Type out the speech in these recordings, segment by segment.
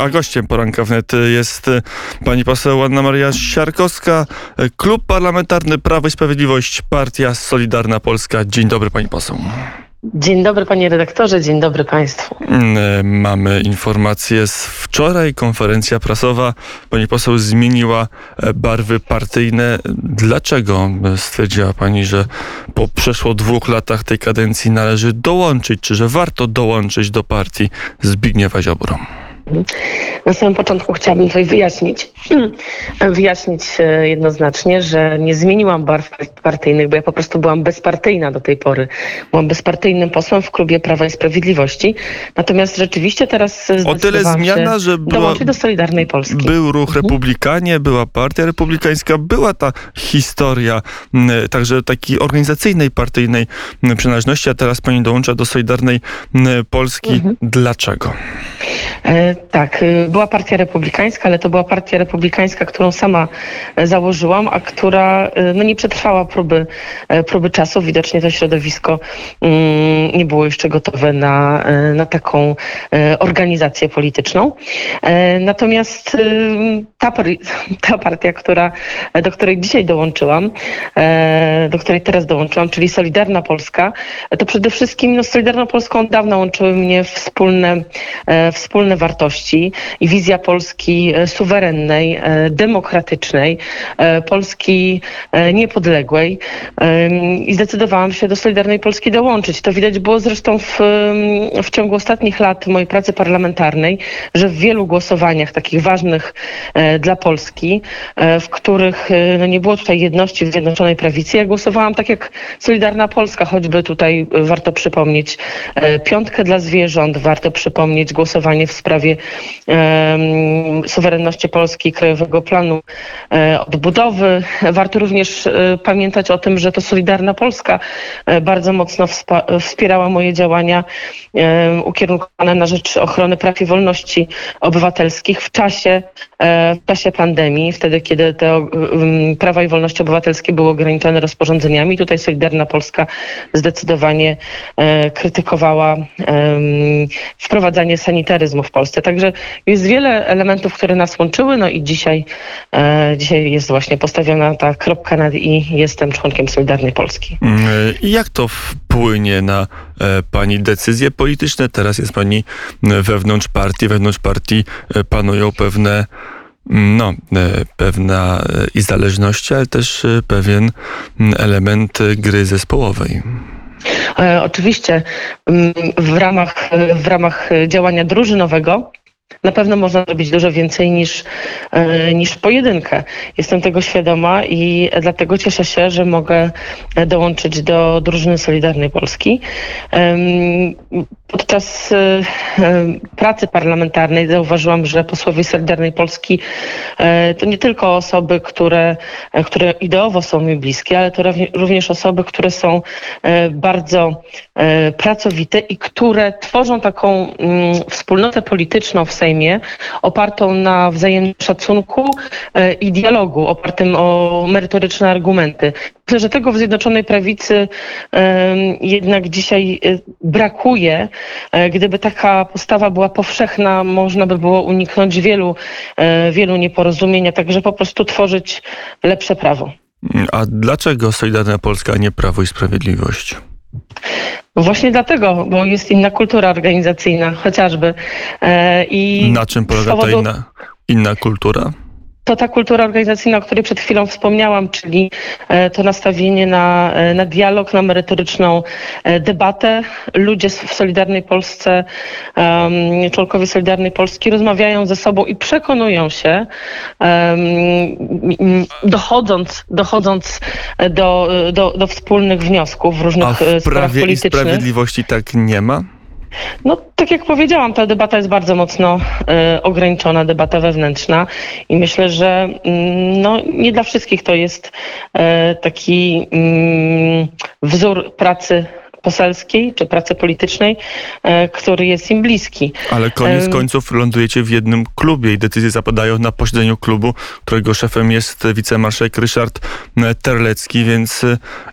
A gościem poranka wnet jest pani poseł Anna Maria Siarkowska, Klub Parlamentarny Prawo i Sprawiedliwość, Partia Solidarna Polska. Dzień dobry pani poseł. Dzień dobry panie redaktorze, dzień dobry państwu. Mamy informację z wczoraj, konferencja prasowa. Pani poseł zmieniła barwy partyjne. Dlaczego stwierdziła pani, że po przeszło dwóch latach tej kadencji należy dołączyć, czy że warto dołączyć do partii Zbigniewa Ziobro? Na samym początku chciałabym tutaj wyjaśnić, wyjaśnić e, jednoznacznie, że nie zmieniłam barw partyjnych, bo ja po prostu byłam bezpartyjna do tej pory. Byłam bezpartyjnym posłem w klubie Prawa i Sprawiedliwości. Natomiast rzeczywiście teraz O tyle zmiana, że była, do Solidarnej Polski. był ruch mhm. Republikanie, była partia republikańska, była ta historia także takiej organizacyjnej, partyjnej przynależności, a teraz pani dołącza do Solidarnej Polski. Mhm. Dlaczego? Tak, y, była partia republikańska, ale to była partia republikańska, którą sama e, założyłam, a która y, no, nie przetrwała próby, e, próby czasu. Widocznie to środowisko mm, nie było jeszcze gotowe na, e, na taką organizację polityczną. Natomiast ta, ta partia, która, do której dzisiaj dołączyłam, do której teraz dołączyłam, czyli Solidarna Polska, to przede wszystkim no, z Solidarną Polską od dawna łączyły mnie wspólne, wspólne wartości i wizja Polski e, suwerennej, e, demokratycznej, e, Polski niepodległej i zdecydowałam się do Solidarnej Polski dołączyć. To widać było zresztą w, w ciągu ostatnich lat mojej pracy parlamentarnej, że w wielu głosowaniach takich ważnych dla Polski, w których no nie było tutaj jedności w Zjednoczonej Prawicy, ja głosowałam tak jak Solidarna Polska, choćby tutaj warto przypomnieć piątkę dla zwierząt, warto przypomnieć głosowanie w sprawie suwerenności Polski, Krajowego Planu e, Odbudowy. Warto również e, pamiętać o tym, że to Solidarna Polska e, bardzo mocno wspierała moje działania ukierunkowane na rzecz ochrony praw i wolności obywatelskich w czasie, w czasie pandemii, wtedy kiedy te prawa i wolności obywatelskie były ograniczone rozporządzeniami. Tutaj Solidarna Polska zdecydowanie krytykowała wprowadzanie sanitaryzmu w Polsce. Także jest wiele elementów, które nas łączyły, no i dzisiaj, e, dzisiaj jest właśnie postawiona ta kropka nad i jestem członkiem Solidarnej Polski. Mm, I jak to wpłynie na e, pani decyzje polityczne? Teraz jest pani wewnątrz partii, wewnątrz partii e, panują pewne no, pewna i zależność, ale też pewien element gry zespołowej. Oczywiście w ramach, w ramach działania drużynowego na pewno można zrobić dużo więcej niż, e, niż pojedynkę. Jestem tego świadoma i dlatego cieszę się, że mogę dołączyć do drużyny Solidarnej Polski. Podczas e, pracy parlamentarnej zauważyłam, że posłowie Solidarnej Polski e, to nie tylko osoby, które, które ideowo są mi bliskie, ale to również osoby, które są bardzo pracowite i które tworzą taką mm, wspólnotę polityczną w Sejmie opartą na wzajemnym szacunku e, i dialogu, opartym o merytoryczne argumenty. Myślę, że tego w Zjednoczonej Prawicy jednak dzisiaj e, brakuje. E, gdyby taka postawa była powszechna, można by było uniknąć wielu, wielu nieporozumień, a także po prostu tworzyć lepsze prawo. A dlaczego Solidarna Polska, a nie Prawo i Sprawiedliwość? Właśnie dlatego, bo jest inna kultura organizacyjna chociażby. E, I Na czym polega powodu... ta inna, inna kultura? To ta kultura organizacyjna, o której przed chwilą wspomniałam, czyli e, to nastawienie na, e, na dialog, na merytoryczną debatę. Ludzie w Solidarnej Polsce, członkowie Solidarnej Polski rozmawiają ze sobą i przekonują się, dochodząc, dochodząc do, do, do wspólnych wniosków w różnych A w Prawie i Sprawiedliwości tak nie ma? No, tak jak powiedziałam, ta debata jest bardzo mocno y, ograniczona, debata wewnętrzna i myślę, że y, no, nie dla wszystkich to jest y, taki mm, wzór pracy poselskiej czy pracy politycznej, który jest im bliski. Ale koniec końców lądujecie w jednym klubie i decyzje zapadają na posiedzeniu klubu, którego szefem jest wicemarszałek Ryszard Terlecki, więc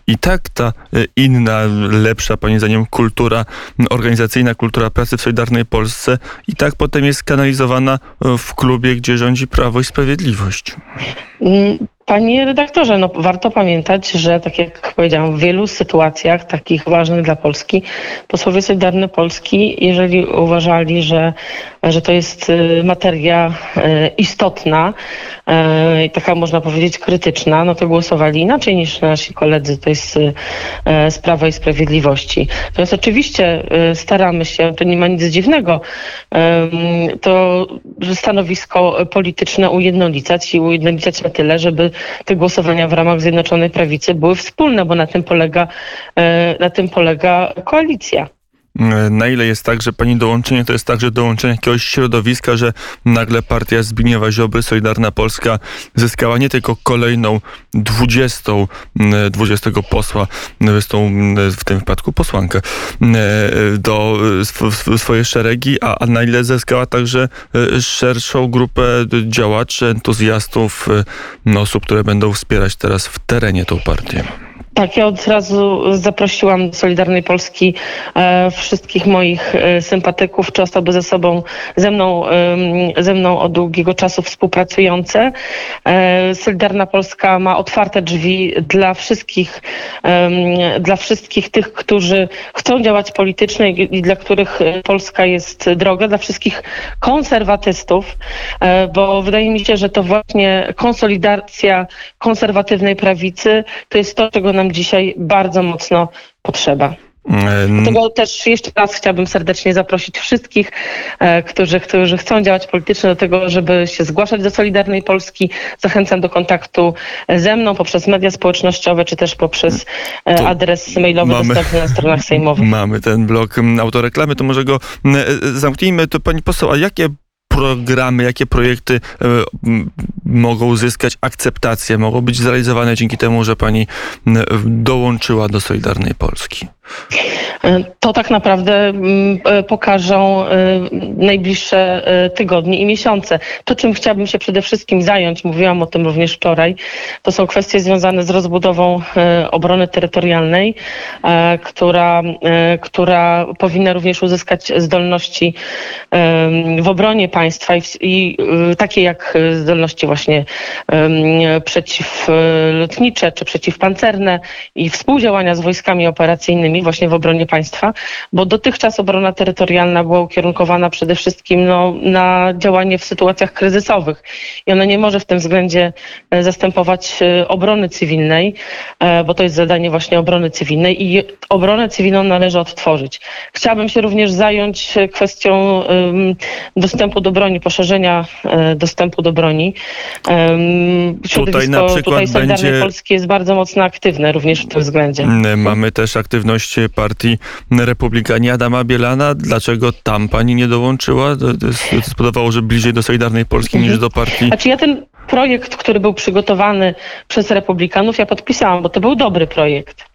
i tak ta inna, lepsza, pani zdaniem, kultura organizacyjna, kultura pracy w Solidarnej Polsce i tak potem jest kanalizowana w klubie, gdzie rządzi Prawo i Sprawiedliwość. Panie redaktorze, no warto pamiętać, że tak jak powiedziałam, w wielu sytuacjach takich ważnych dla Polski, posłowie Solidarne Polski, jeżeli uważali, że, że to jest y, materia y, istotna y, i taka można powiedzieć krytyczna, no to głosowali inaczej niż nasi koledzy, to jest z Prawa i Sprawiedliwości. Natomiast oczywiście staramy się, to nie ma nic dziwnego, to stanowisko polityczne ujednolicać i ujednolicać na tyle, żeby te głosowania w ramach Zjednoczonej Prawicy były wspólne, bo na tym polega, na tym polega koalicja. E, na ile jest tak, że pani dołączenie to jest także dołączenie jakiegoś środowiska, że nagle partia Zbigniewa Ziobry, Solidarna Polska zyskała nie tylko kolejną dwudziestą, dwudziestego posła, zresztą w tym wypadku posłankę, do swoje szeregi, a, a na ile zyskała także e, szerszą grupę działaczy, entuzjastów, e, osób, które będą wspierać teraz w terenie tą partię. Tak, ja od razu zaprosiłam do Solidarnej Polski e, wszystkich moich e, sympatyków, czy osoby ze sobą, ze mną, e, ze mną od długiego czasu współpracujące. E, Solidarna Polska ma otwarte drzwi dla wszystkich, dla wszystkich tych, którzy chcą działać politycznie i dla których Polska jest droga, dla wszystkich konserwatystów, e, bo wydaje mi się, że to właśnie konsolidacja konserwatywnej prawicy to jest to, czego nam nam dzisiaj bardzo mocno potrzeba. Dlatego też jeszcze raz chciałabym serdecznie zaprosić wszystkich, e, którzy, którzy chcą działać politycznie do tego, żeby się zgłaszać do Solidarnej Polski. Zachęcam do kontaktu ze mną poprzez media społecznościowe, czy też poprzez e, to adres mailowy mamy, dostępny na stronach sejmowych. Mamy ten blok autoreklamy, to może go e, zamknijmy. To pani poseł, a jakie programy, jakie projekty e, mogą uzyskać akceptację, mogą być zrealizowane dzięki temu, że pani dołączyła do Solidarnej Polski? To tak naprawdę mm, e, pokażą e, najbliższe e, tygodnie i miesiące. To, czym chciałabym się przede wszystkim zająć, mówiłam o tym również wczoraj, to są kwestie związane z rozbudową obrony terytorialnej, która, która powinna również uzyskać zdolności w obronie państwa i, i takie jak zdolności właśnie przeciwlotnicze czy przeciwpancerne i współdziałania z wojskami operacyjnymi właśnie w obronie państwa, bo dotychczas obrona terytorialna była ukierunkowana przede wszystkim no, na działanie w sytuacjach kryzysowych i ona nie może w tym względzie e, zastępować e, obrony cywilnej, e, bo to jest zadanie właśnie obrony cywilnej i obronę cywilną należy odtworzyć. Chciałabym się również zająć kwestią dostępu do broni, poszerzenia dostępu do broni. Środowisko tutaj, na przykład tutaj Solidarnej będzie... Polski jest bardzo mocno aktywne również w tym względzie. Mamy też aktywność partii Republikanie Adama Bielana. Dlaczego tam pani nie dołączyła? Spodobało, że bliżej do Solidarnej Polski niż do partii. Znaczy ja ten projekt, który był przygotowany przez Republikanów, ja podpisałam, bo to był dobry projekt.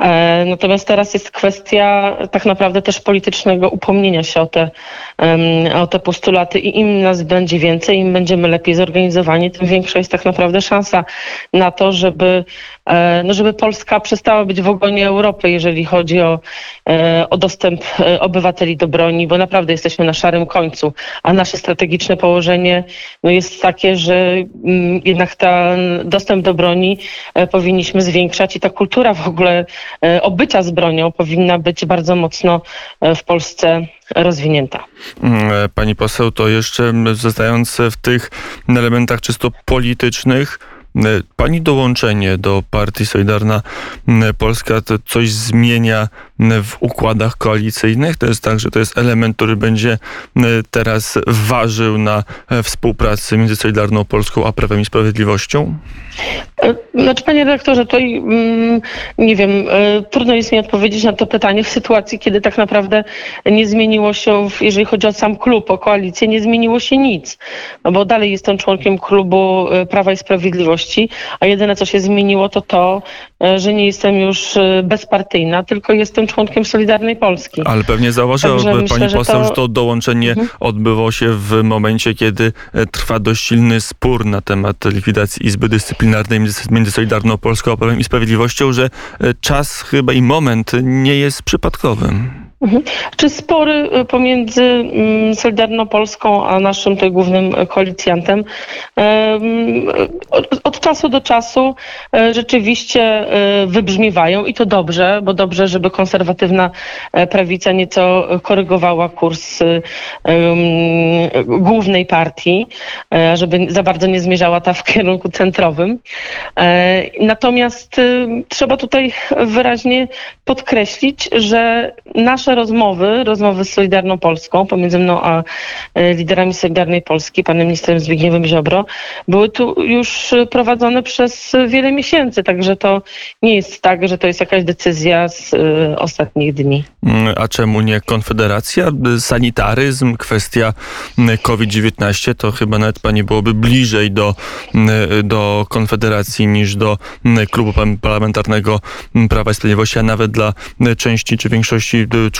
E, natomiast teraz jest kwestia tak naprawdę też politycznego upomnienia się o te, o te postulaty i im nas będzie więcej, im będziemy lepiej zorganizowani, tym większa jest tak naprawdę szansa na to, żeby, no żeby Polska przestała być w ogonie Europy, jeżeli chodzi o, e, o dostęp obywateli do broni, bo naprawdę jesteśmy na szarym końcu, a nasze strategiczne położenie no jest takie, że Mm, jednak ten dostęp do broni e, powinniśmy zwiększać i ta kultura w ogóle e, obycia z bronią powinna być bardzo mocno e, w Polsce rozwinięta. Mm, pani poseł, to jeszcze zostając w tych elementach czysto politycznych, Pani dołączenie do partii Solidarna Polska to coś zmienia w układach koalicyjnych? To jest tak, że to jest element, który będzie teraz ważył na współpracy między Solidarną Polską a Prawem i Sprawiedliwością? E, znaczy, panie redaktorze, tutaj mm, nie wiem, e, trudno jest mi odpowiedzieć na to pytanie w sytuacji, kiedy tak naprawdę nie zmieniło się, jeżeli chodzi o sam klub, o koalicję, nie zmieniło się nic, no bo dalej jestem członkiem klubu e, Prawa i Sprawiedliwości A jedyne co się zmieniło to to, że nie jestem już bezpartyjna, tylko jestem członkiem Solidarnej Polski. Ale pewnie zauważyłaby pani myślę, poseł, że to, że to dołączenie mhm. odbyło się w momencie, kiedy trwa dość silny spór na temat likwidacji Izby Dyscyplinarnej między Solidarną Polską a Prawem i Sprawiedliwością, że czas chyba i moment nie jest przypadkowym. Mhm. Czy spory y, pomiędzy mm, Solidarną Polską a naszym tutaj głównym koalicjantem od czasu do czasu e, rzeczywiście e, wybrzmiewają i to dobrze, bo dobrze, żeby konserwatywna e, prawica nieco korygowała kurs głównej partii, żeby za bardzo nie zmierzała ta w kierunku centrowym. Natomiast y, trzeba tutaj wyraźnie podkreślić, że nasze nasze rozmowy, rozmowy z Solidarną Polską, pomiędzy mną a e, liderami Solidarnej Polski, panem ministrem Zbigniewem Ziobro, były tu już prowadzone przez wiele miesięcy, także to nie jest tak, że to jest jakaś decyzja z e, ostatnich dni. Mm, a czemu nie Konfederacja? Sanitaryzm, kwestia COVID-19, to chyba nawet pani byłoby bliżej do, do Konfederacji niż do klubu parlamentarnego Prawa i Sprawiedliwości, a nawet dla części czy większości członków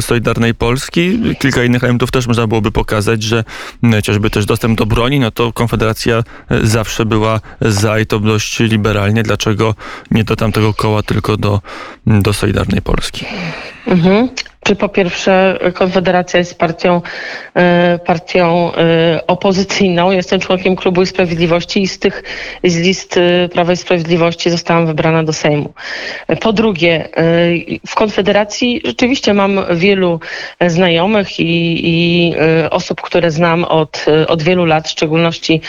Solidarnej Polski. Kilka innych elementów też można byłoby pokazać, że chociażby też dostęp do broni, no to Konfederacja e, zawsze była za i to dość liberalnie. Dlaczego nie do tamtego koła, tylko do, do Solidarnej Polski? Mhm. Czy po pierwsze Konfederacja jest partią, e, partią e, opozycyjną. Jestem członkiem Klubu i Sprawiedliwości i z tych z list e, Prawa i Sprawiedliwości zostałam wybrana do Sejmu. Po drugie, w Konfederacji rzeczywiście mam wielu znajomych i, i osób, które znam od, od wielu lat, w szczególności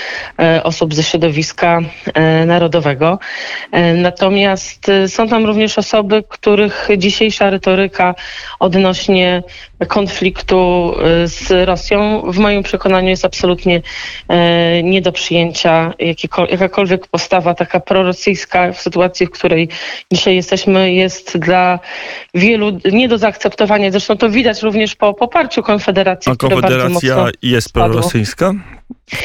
osób ze środowiska narodowego. Natomiast są tam również osoby, których dzisiejsza retoryka odnosi odnośnie konfliktu y, z Rosją w moim przekonaniu jest absolutnie e, nie do przyjęcia. Jakakolwiek postawa taka prorosyjska w sytuacji, w której dzisiaj jesteśmy, jest dla wielu nie do zaakceptowania. Zresztą to widać również po poparciu Konfederacji. A Konfederacja jest prorosyjska?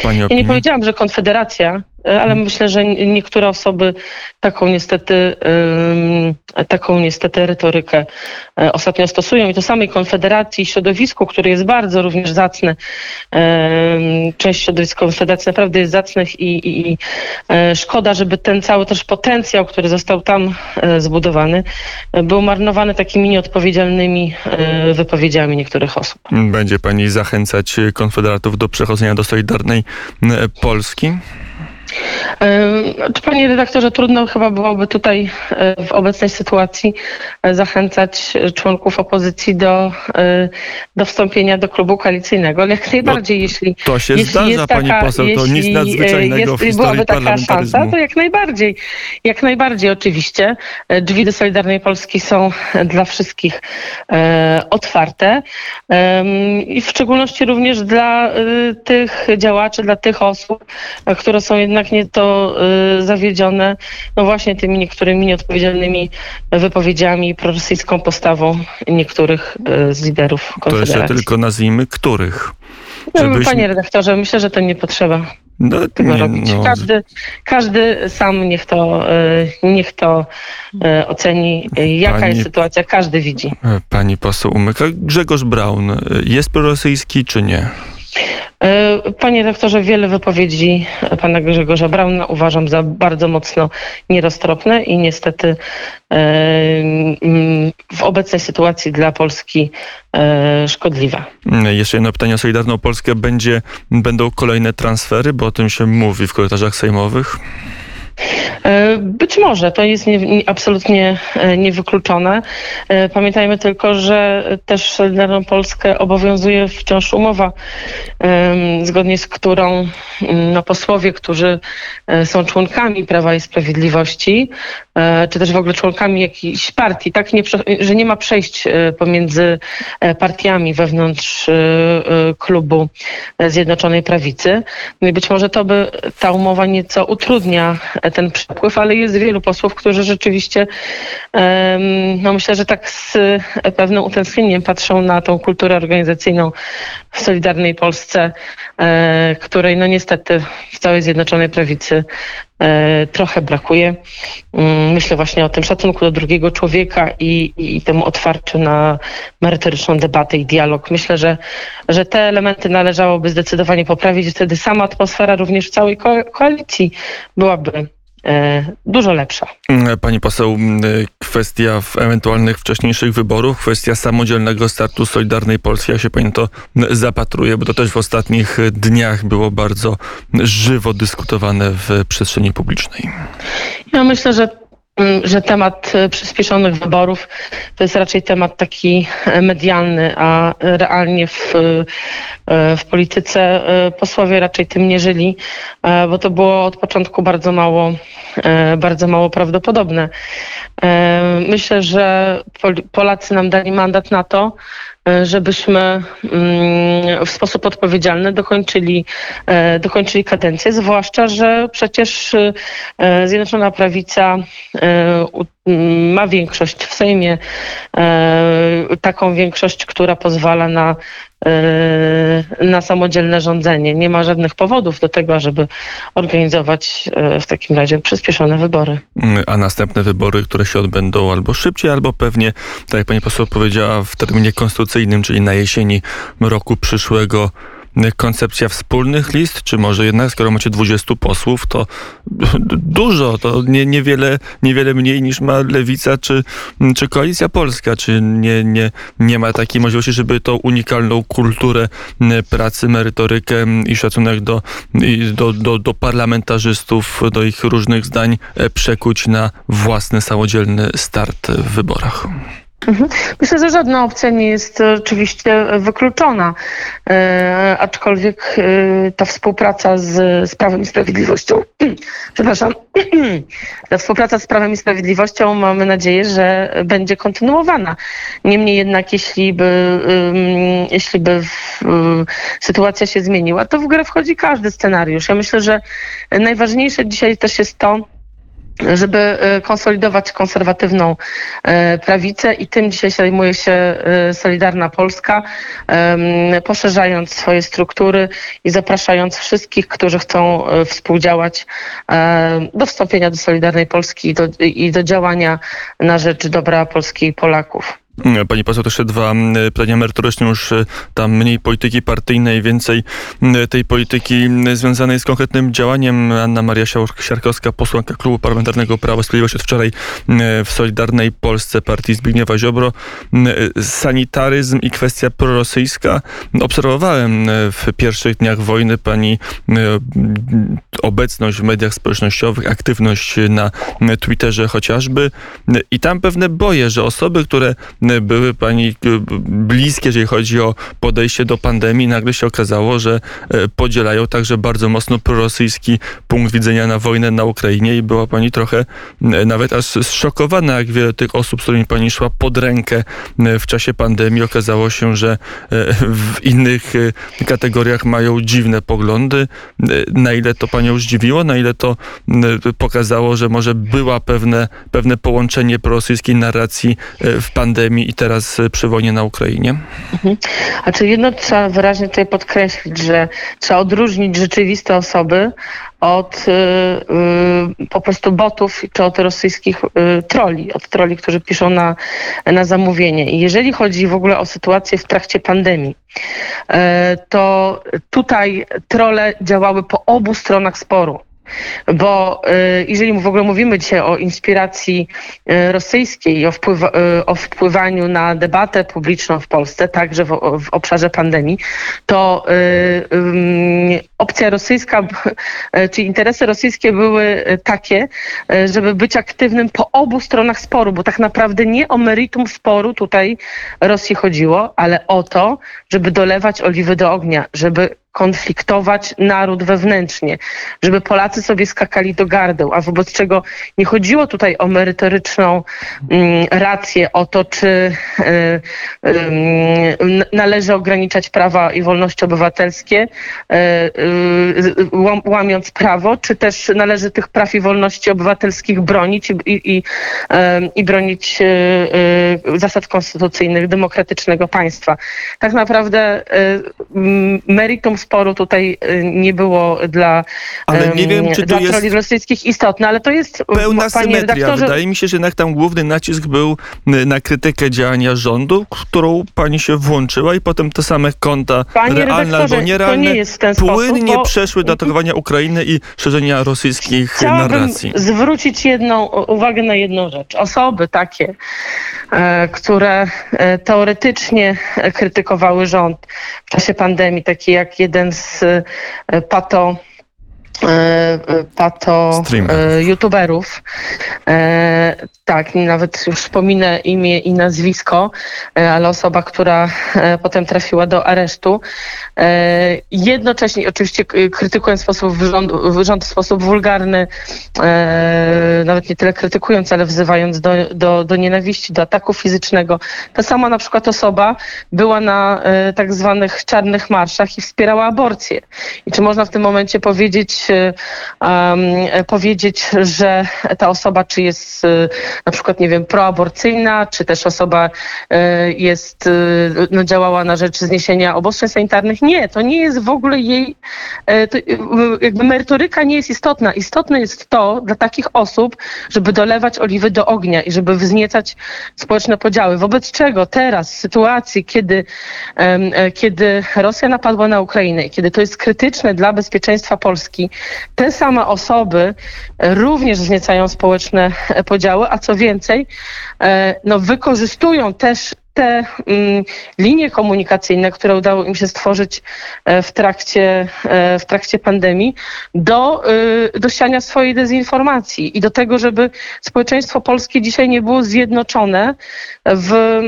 ja nie powiedziałam, że Konfederacja ale myślę, że niektóre osoby taką niestety, taką niestety retorykę e, ostatnio stosują i to samej Konfederacji, środowisku, które jest bardzo również zacne, część środowiska Konfederacji naprawdę jest zacnych i, i, i e, szkoda, żeby ten cały też potencjał, który został tam e, zbudowany, był marnowany takimi nieodpowiedzialnymi wypowiedziami niektórych osób. Będzie pani zachęcać konfederatów do przechodzenia do Solidarnej Polski? Panie redaktorze, trudno chyba byłoby tutaj e, w obecnej sytuacji e, zachęcać członków opozycji do, e, do wstąpienia do klubu koalicyjnego, ale jak najbardziej, no, jeśli. To się jeśli zdarza, jest pani taka, poseł, to nic nadzwyczajnego jest, w historii byłaby taka szansa, to jak najbardziej, jak najbardziej oczywiście. Drzwi do Solidarnej Polski są dla wszystkich e, otwarte e, i w szczególności również dla e, tych działaczy, dla tych osób, które są jednak jednak nieco y, zawiedzione no właśnie tymi niektórymi nieodpowiedzialnymi wypowiedziami prorosyjską postawą niektórych y, z liderów Konfederacji. To jeszcze tylko nazwijmy których. No. Panie redaktorze, myślę, że to nie potrzeba. No, tego nie, robić. No. Każdy, każdy sam niech to, y, niech to oceni, jaka pani, jest sytuacja, każdy widzi. Pani poseł Umyka, Grzegorz Braun jest prorosyjski czy nie? E, panie rektorze, wiele wypowiedzi pana Grzegorza Brauna uważam za bardzo mocno nieroztropne i niestety e, w obecnej sytuacji dla Polski e, szkodliwe. Jeszcze jedno pytanie o Solidarną Polskę. Będzie, będą kolejne transfery, bo o tym się mówi w korytarzach sejmowych? E, być może, to jest nie, nie, absolutnie e, niewykluczone. E, pamiętajmy tylko, że też Solidarną Polskę obowiązuje wciąż umowa, zgodnie z którą mm, no, posłowie, którzy są członkami Prawa i Sprawiedliwości, czy też w ogóle członkami jakiejś partii, tak, nie, że nie ma przejść pomiędzy partiami wewnątrz klubu Zjednoczonej Prawicy. No i być może to by ta umowa nieco utrudnia ten przepływ, ale jest wielu posłów, którzy rzeczywiście, no myślę, że tak z pewnym utęsknieniem patrzą na tą kulturę organizacyjną w Solidarnej Polsce, e, której no niestety w całej Zjednoczonej Prawicy e, trochę brakuje. Mm, myślę właśnie o tym szacunku do drugiego człowieka i, i temu otwarciu na merytoryczną debatę i dialog. Myślę, że, że te elementy należałoby zdecydowanie poprawić. Wtedy sama atmosfera również w całej ko koalicji byłaby E, dużo lepsza. Pani poseł, kwestia ewentualnych wcześniejszych wyborów, kwestia samodzielnego startu Solidarnej Polski, jak się pani to zapatruje, bo to też w ostatnich dniach było bardzo żywo dyskutowane w przestrzeni publicznej. Ja myślę, że Mm, że temat e, przyspieszonych wyborów to jest raczej temat taki e, medialny, a realnie w, e, w polityce posłowie raczej tym nie żyli, bo to było od początku bardzo mało, bardzo mało prawdopodobne. Myślę, że Polacy nam dali mandat na to, żebyśmy mm, w sposób odpowiedzialny dokończyli, e, dokończyli kadencję, zwłaszcza, że przecież e, Zjednoczona Prawica ma większość w Sejmie, taką większość, która pozwala na na samodzielne rządzenie. Nie ma żadnych powodów do tego, żeby organizować w takim razie przyspieszone wybory. A następne wybory, które się odbędą albo szybciej, albo pewnie, tak jak pani poseł powiedziała, w terminie konstytucyjnym, czyli na jesieni roku przyszłego koncepcja wspólnych list, czy może jednak, skoro macie 20 posłów, to dużo, to nie, niewiele, niewiele mniej niż ma Lewica czy, czy Koalicja Polska, czy nie, nie, nie ma takiej możliwości, żeby tą unikalną kulturę pracy, merytorykę i szacunek do, do, do, do parlamentarzystów, do ich różnych zdań e, przekuć na własny, samodzielny start w wyborach. Mhm. Myślę, że żadna opcja nie jest oczywiście wykluczona, e, aczkolwiek e, ta współpraca z, z Prawem i Sprawiedliwością, przepraszam, ta współpraca z Prawem i Sprawiedliwością mamy nadzieję, że będzie kontynuowana. Niemniej jednak, jeśli by, jeśli by w, sytuacja się zmieniła, to w grę wchodzi każdy scenariusz. Ja myślę, że najważniejsze dzisiaj też jest to, żeby e, konsolidować konserwatywną e, prawicę i tym dzisiaj zajmuje się e, Solidarna Polska, poszerzając swoje struktury i zapraszając wszystkich, którzy chcą współdziałać do wstąpienia do Solidarnej Polski i do, i do działania na rzecz dobra Polski i Polaków. Pani poseł, też dwa pytania merytoryczne, już e, tam mniej polityki partyjnej, więcej tej polityki związanej z konkretnym działaniem. Anna Maria Siarkowska, posłanka Klubu Parlamentarnego Prawo i Sprawiedliwość od wczoraj w Solidarnej Polsce partii Zbigniewa Ziobro. Sanitaryzm i kwestia prorosyjska. Obserwowałem w pierwszych dniach wojny pani obecność w mediach społecznościowych, aktywność na Twitterze chociażby i tam pewne boje, że osoby, które były pani e, bliskie, jeżeli chodzi o podejście do pandemii. Nagle się okazało, że e, podzielają także bardzo mocno prorosyjski punkt widzenia na wojnę na Ukrainie i była pani trochę nawet aż zszokowana, jak wiele tych osób, z którymi pani szła pod rękę w czasie pandemii. Okazało się, że e, w innych kategoriach mają dziwne poglądy. Na ile to panią zdziwiło, na ile to pokazało, że może była pewne, pewne połączenie prorosyjskiej narracji w pandemii i teraz y, przy wojnie na Ukrainie? Mhm. A czy jedno trzeba wyraźnie tutaj podkreślić, że trzeba odróżnić rzeczywiste osoby od y, y, po prostu botów czy od rosyjskich y, troli, od troli, którzy piszą na, na zamówienie. I jeżeli chodzi w ogóle o sytuację w trakcie pandemii, to tutaj trole działały po obu stronach sporu. Bo y, jeżeli w ogóle mówimy dzisiaj o inspiracji y, rosyjskiej i o, wpływ, y, o wpływaniu na debatę publiczną w Polsce, także w, w obszarze pandemii, to opcja rosyjska, czy interesy rosyjskie były takie, żeby być aktywnym po obu stronach sporu, bo tak naprawdę nie o meritum sporu tutaj Rosji chodziło, ale o to, żeby dolewać oliwy do ognia, żeby konfliktować naród wewnętrznie, żeby Polacy sobie skakali do gardeł, a wobec czego nie chodziło tutaj o merytoryczną mm, rację, o to, czy y, y, należy ograniczać prawa i wolności obywatelskie, y, łamiąc prawo, czy też należy tych praw i wolności obywatelskich bronić i, i, i, bronić zasad konstytucyjnych, demokratycznego państwa. Tak naprawdę meritum sporu tutaj y, nie było dla, ale nie wiem, czy dla jest rosyjskich istotne, ale to jest pełna symetria. Wydaje mi się, że jednak tam główny nacisk był y, na krytykę działania rządu, którą pani się włączyła i potem te same konta Panie realne albo nierealne nie płynnie sposób, bo... przeszły do atakowania Ukrainy i szerzenia rosyjskich Chciałabym narracji. zwrócić jedną uwagę na jedną rzecz. Osoby takie, e, które e, teoretycznie krytykowały rząd w czasie pandemii, takie jak jeden z e, pato E, e, youtuberów. E, tak, nawet już wspominę imię i nazwisko, ale osoba, która potem trafiła do aresztu. Jednocześnie oczywiście krytykując sposób rząd, rząd w sposób wulgarny, nawet nie tyle krytykując, ale wzywając do, do, do nienawiści, do ataku fizycznego. Ta sama na przykład osoba była na tak zwanych czarnych marszach i wspierała aborcję. I czy można w tym momencie powiedzieć, um, powiedzieć, że ta osoba, czy jest e, na przykład, nie wiem, proaborcyjna, czy też osoba e, jest, no, działała na rzecz zniesienia obostrzeń sanitarnych. Nie, to nie jest w ogóle jej, to jakby merytoryka nie jest istotna. Istotne jest to dla takich osób, żeby dolewać oliwy do ognia i żeby wzniecać społeczne podziały. Wobec czego teraz, w sytuacji, kiedy, kiedy Rosja napadła na Ukrainę, kiedy to jest krytyczne dla bezpieczeństwa Polski, te same osoby również wzniecają społeczne podziały, a co więcej, e, no, wykorzystują też te mm, linie komunikacyjne, które udało im się stworzyć e, w trakcie, e, w trakcie pandemii, do, y, do siania swojej dezinformacji i do tego, żeby społeczeństwo polskie dzisiaj nie było zjednoczone w,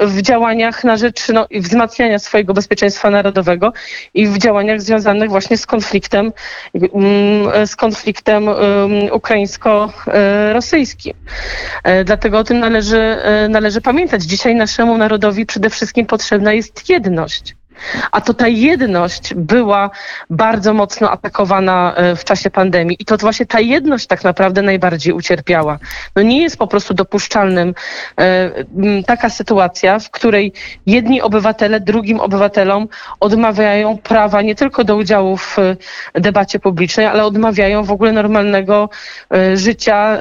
w działaniach na rzecz no, wzmacniania swojego bezpieczeństwa narodowego i w działaniach związanych właśnie z konfliktem, mm, z konfliktem ukraińsko-rosyjskim. E, dlatego o tym należy, należy pamiętać dzisiaj naszemu narodowi przede wszystkim potrzebna jest jedność. A to ta jedność była bardzo mocno atakowana e, w czasie pandemii i to właśnie ta jedność tak naprawdę najbardziej ucierpiała. No nie jest po prostu dopuszczalnym e, taka sytuacja, w której jedni obywatele drugim obywatelom odmawiają prawa nie tylko do udziału w e, debacie publicznej, ale odmawiają w ogóle normalnego życia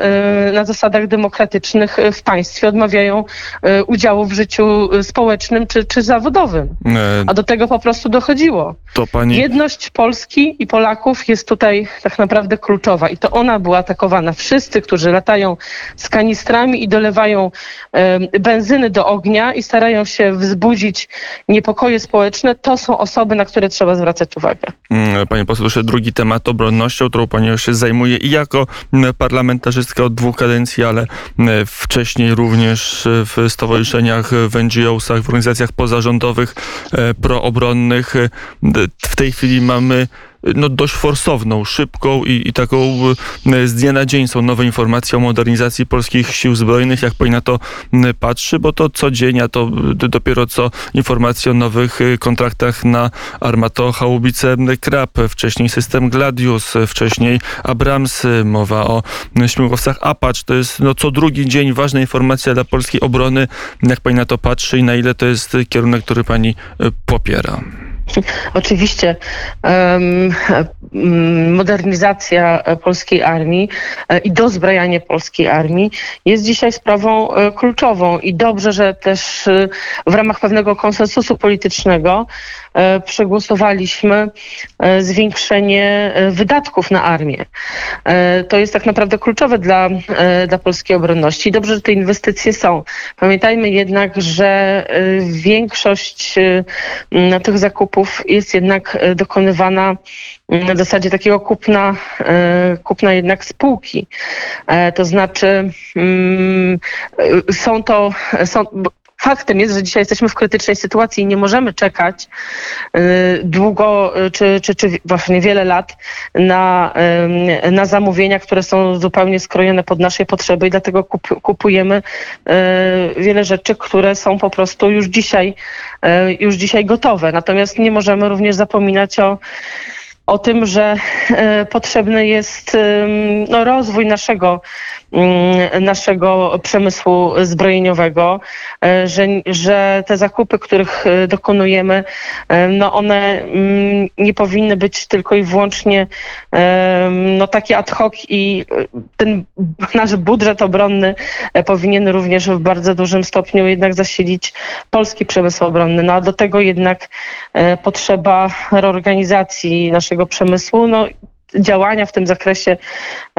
na zasadach demokratycznych w państwie, odmawiają udziału w życiu społecznym czy, czy zawodowym. A do tego po prostu dochodziło. Pani... Jedność Polski i Polaków jest tutaj tak naprawdę kluczowa i to ona była atakowana. Wszyscy, którzy latają z kanistrami i dolewają e, benzyny do ognia i starają się wzbudzić niepokoje społeczne, to są osoby, na które trzeba zwracać uwagę. Mm, Panie poseł, jeszcze drugi temat obronnością, którą Pani się zajmuje i jako parlamentarzystka od dwóch kadencji, ale wcześniej również w stowarzyszeniach, w NGO-sach, w organizacjach pozarządowych e, pro obronnych. W tej chwili mamy no, dość forsowną, szybką i, i taką e, z dnia na dzień są nowe informacje o modernizacji polskich sił zbrojnych. Jak pani na to patrzy, bo to co dzień, a to dopiero co informacje o nowych e, kontraktach na armato haubice Krab, wcześniej system Gladius, wcześniej Abrams, mowa o śmigłowcach Apache. To jest no, co drugi dzień ważna informacja dla polskiej obrony. Jak pani na to patrzy i na ile to jest kierunek, który pani e, popiera? Oczywiście modernizacja polskiej armii e, i dozbrajanie polskiej armii jest dzisiaj sprawą e, kluczową. I dobrze, że też e, w ramach pewnego konsensusu politycznego przegłosowaliśmy zwiększenie wydatków na armię. To jest tak naprawdę kluczowe dla, dla polskiej obronności. Dobrze, że te inwestycje są. Pamiętajmy jednak, że większość tych zakupów jest jednak e, dokonywana na zasadzie takiego kupna, e, kupna jednak spółki. E, to znaczy są to, są, faktem jest, że dzisiaj jesteśmy w krytycznej sytuacji i nie możemy czekać długo czy, czy, czy właśnie wiele lat na, na zamówienia, które są zupełnie skrojone pod nasze potrzeby i dlatego kupujemy wiele rzeczy, które są po prostu już dzisiaj, już dzisiaj gotowe. Natomiast nie możemy również zapominać o o tym, że potrzebny jest no, rozwój naszego, naszego przemysłu zbrojeniowego, e, że, że te zakupy, których e, dokonujemy, no one mm, nie powinny być tylko i wyłącznie no, takie ad hoc i ten nasz budżet obronny powinien również w bardzo dużym stopniu jednak zasilić polski przemysł obronny. No a do tego jednak potrzeba reorganizacji naszego przemysłu. No, działania w tym zakresie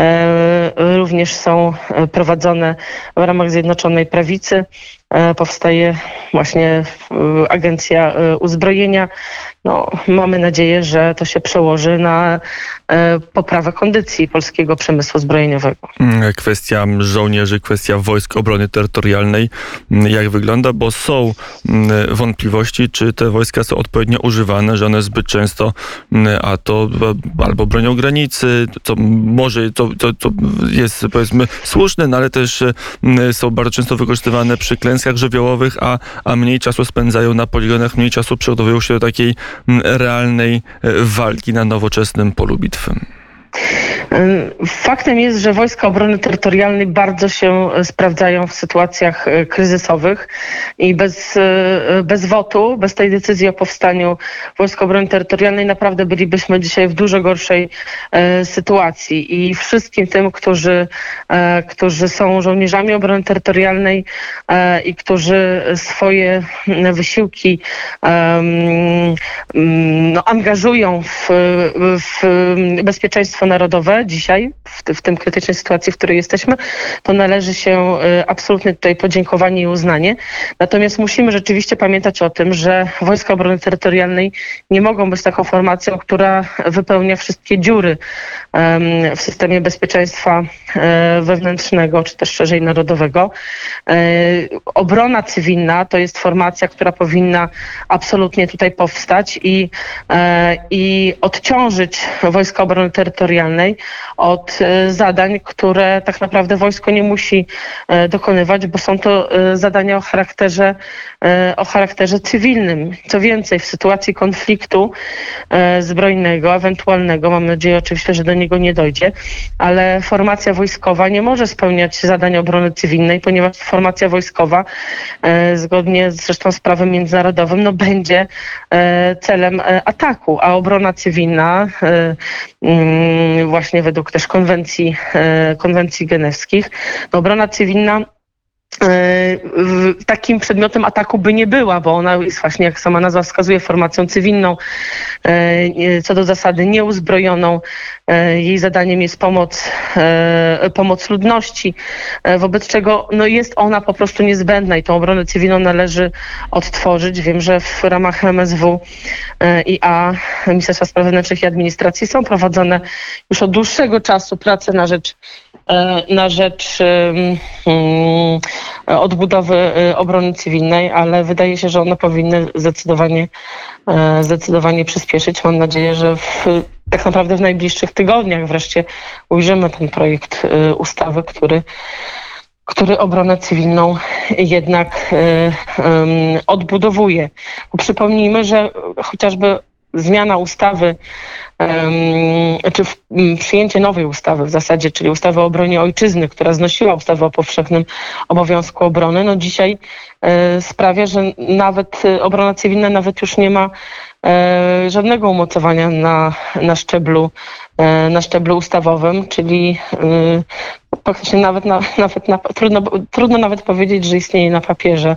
e, również są e, prowadzone w ramach Zjednoczonej Prawicy. E, powstaje właśnie Agencja Uzbrojenia. No, mamy nadzieję, że to się przełoży na poprawę kondycji polskiego przemysłu zbrojeniowego. Mm, kwestia żołnierzy, kwestia wojsk obrony terytorialnej, mm, jak wygląda, bo są mm, wątpliwości, czy te wojska są odpowiednio używane, że one zbyt często, a to albo bronią granicy, co może to, to, to jest powiedzmy słuszne, no ale też są bardzo często wykorzystywane przy klęskach żywiołowych, a, a mniej czasu spędzają na poligonach, mniej czasu przygotowują się do takiej realnej e, walki na nowoczesnym polu bitwy. Faktem jest, że Wojska Obrony Terytorialnej bardzo się e, sprawdzają w sytuacjach e, kryzysowych i bez, e, bez wotu, bez tej decyzji o powstaniu Wojsk Obrony Terytorialnej naprawdę bylibyśmy dzisiaj w dużo gorszej sytuacji. I wszystkim tym, którzy, którzy są żołnierzami obrony terytorialnej i którzy swoje wysiłki no, angażują w, w bezpieczeństwo narodowe dzisiaj, w, w tym krytycznej sytuacji, w której jesteśmy, to należy się y, absolutnie tutaj podziękowanie i uznanie. Natomiast musimy rzeczywiście pamiętać o tym, że Wojska Obrony Terytorialnej nie mogą być taką formacją, która wypełnia wszystkie dziury w systemie bezpieczeństwa e, wewnętrznego, czy też szerzej narodowego. E, obrona cywilna to jest formacja, która powinna absolutnie tutaj powstać i, e, i odciążyć Wojska Obrony Terytorialnej od zadań, które tak naprawdę wojsko nie musi dokonywać, bo są to zadania o charakterze, o charakterze cywilnym. Co więcej, w sytuacji konfliktu zbrojnego, ewentualnego, mam nadzieję oczywiście, że do niego nie dojdzie, ale formacja wojskowa nie może spełniać zadań obrony cywilnej, ponieważ formacja wojskowa, e, zgodnie zresztą z prawem międzynarodowym, no, będzie e, celem e, ataku, a obrona cywilna, mm, właśnie według też konwencji, konwencji genewskich, no, obrona cywilna E, takim przedmiotem ataku by nie była, bo ona jest właśnie, jak sama nazwa wskazuje, formacją cywilną, e, co do zasady nieuzbrojoną. E, jej zadaniem jest pomoc, pomoc ludności, wobec czego no jest ona po prostu niezbędna i tą obronę cywilną należy odtworzyć. Wiem, że w ramach MSW i A Ministerstwa Spraw Wewnętrznych i Administracji są prowadzone już od dłuższego czasu prace na rzecz na rzecz um, odbudowy y, obrony cywilnej, ale wydaje się, że one powinny zdecydowanie, e, zdecydowanie przyspieszyć. Mam nadzieję, że w, tak naprawdę w najbliższych tygodniach wreszcie ujrzymy ten projekt y, ustawy, który który obronę cywilną jednak y, odbudowuje. Przypomnijmy, że chociażby zmiana ustawy, czy przyjęcie nowej ustawy w zasadzie, czyli ustawy o obronie ojczyzny, która znosiła ustawę o powszechnym obowiązku obrony, no dzisiaj e, sprawia, że nawet e, obrona cywilna nawet już nie ma e, żadnego umocowania na, na szczeblu na szczeblu ustawowym, czyli faktycznie nawet, na, nawet na, trudno, trudno nawet powiedzieć, że istnieje na papierze.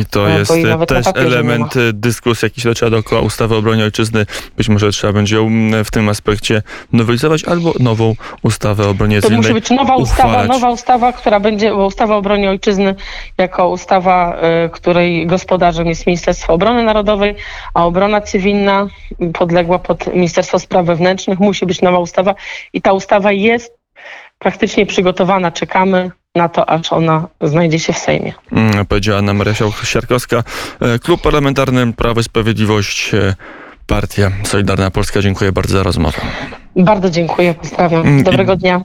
I to jest też element dyskusji, jaki się toczy dookoła ustawy o obronie ojczyzny. Być może trzeba będzie ją mm, w tym aspekcie nowelizować albo nową ustawę o obronie to cywilnej To musi być nowa ustawa, nowa ustawa, która będzie, bo ustawa o obronie ojczyzny jako ustawa, y, której gospodarzem jest Ministerstwo Obrony Narodowej, a obrona cywilna podległa pod Ministerstwo Spraw Wewnętrznych. Musi być nowa ustawa i ta ustawa jest praktycznie przygotowana. Czekamy na to, aż ona znajdzie się w Sejmie. Mm, Powiedziała Anna Maria Siarkowska. E, Klub Parlamentarny Prawo i Sprawiedliwość, e, Partia Solidarna Polska. Dziękuję bardzo za rozmowę. Bardzo dziękuję, pozdrawiam. Mm, i- Dobrego dnia.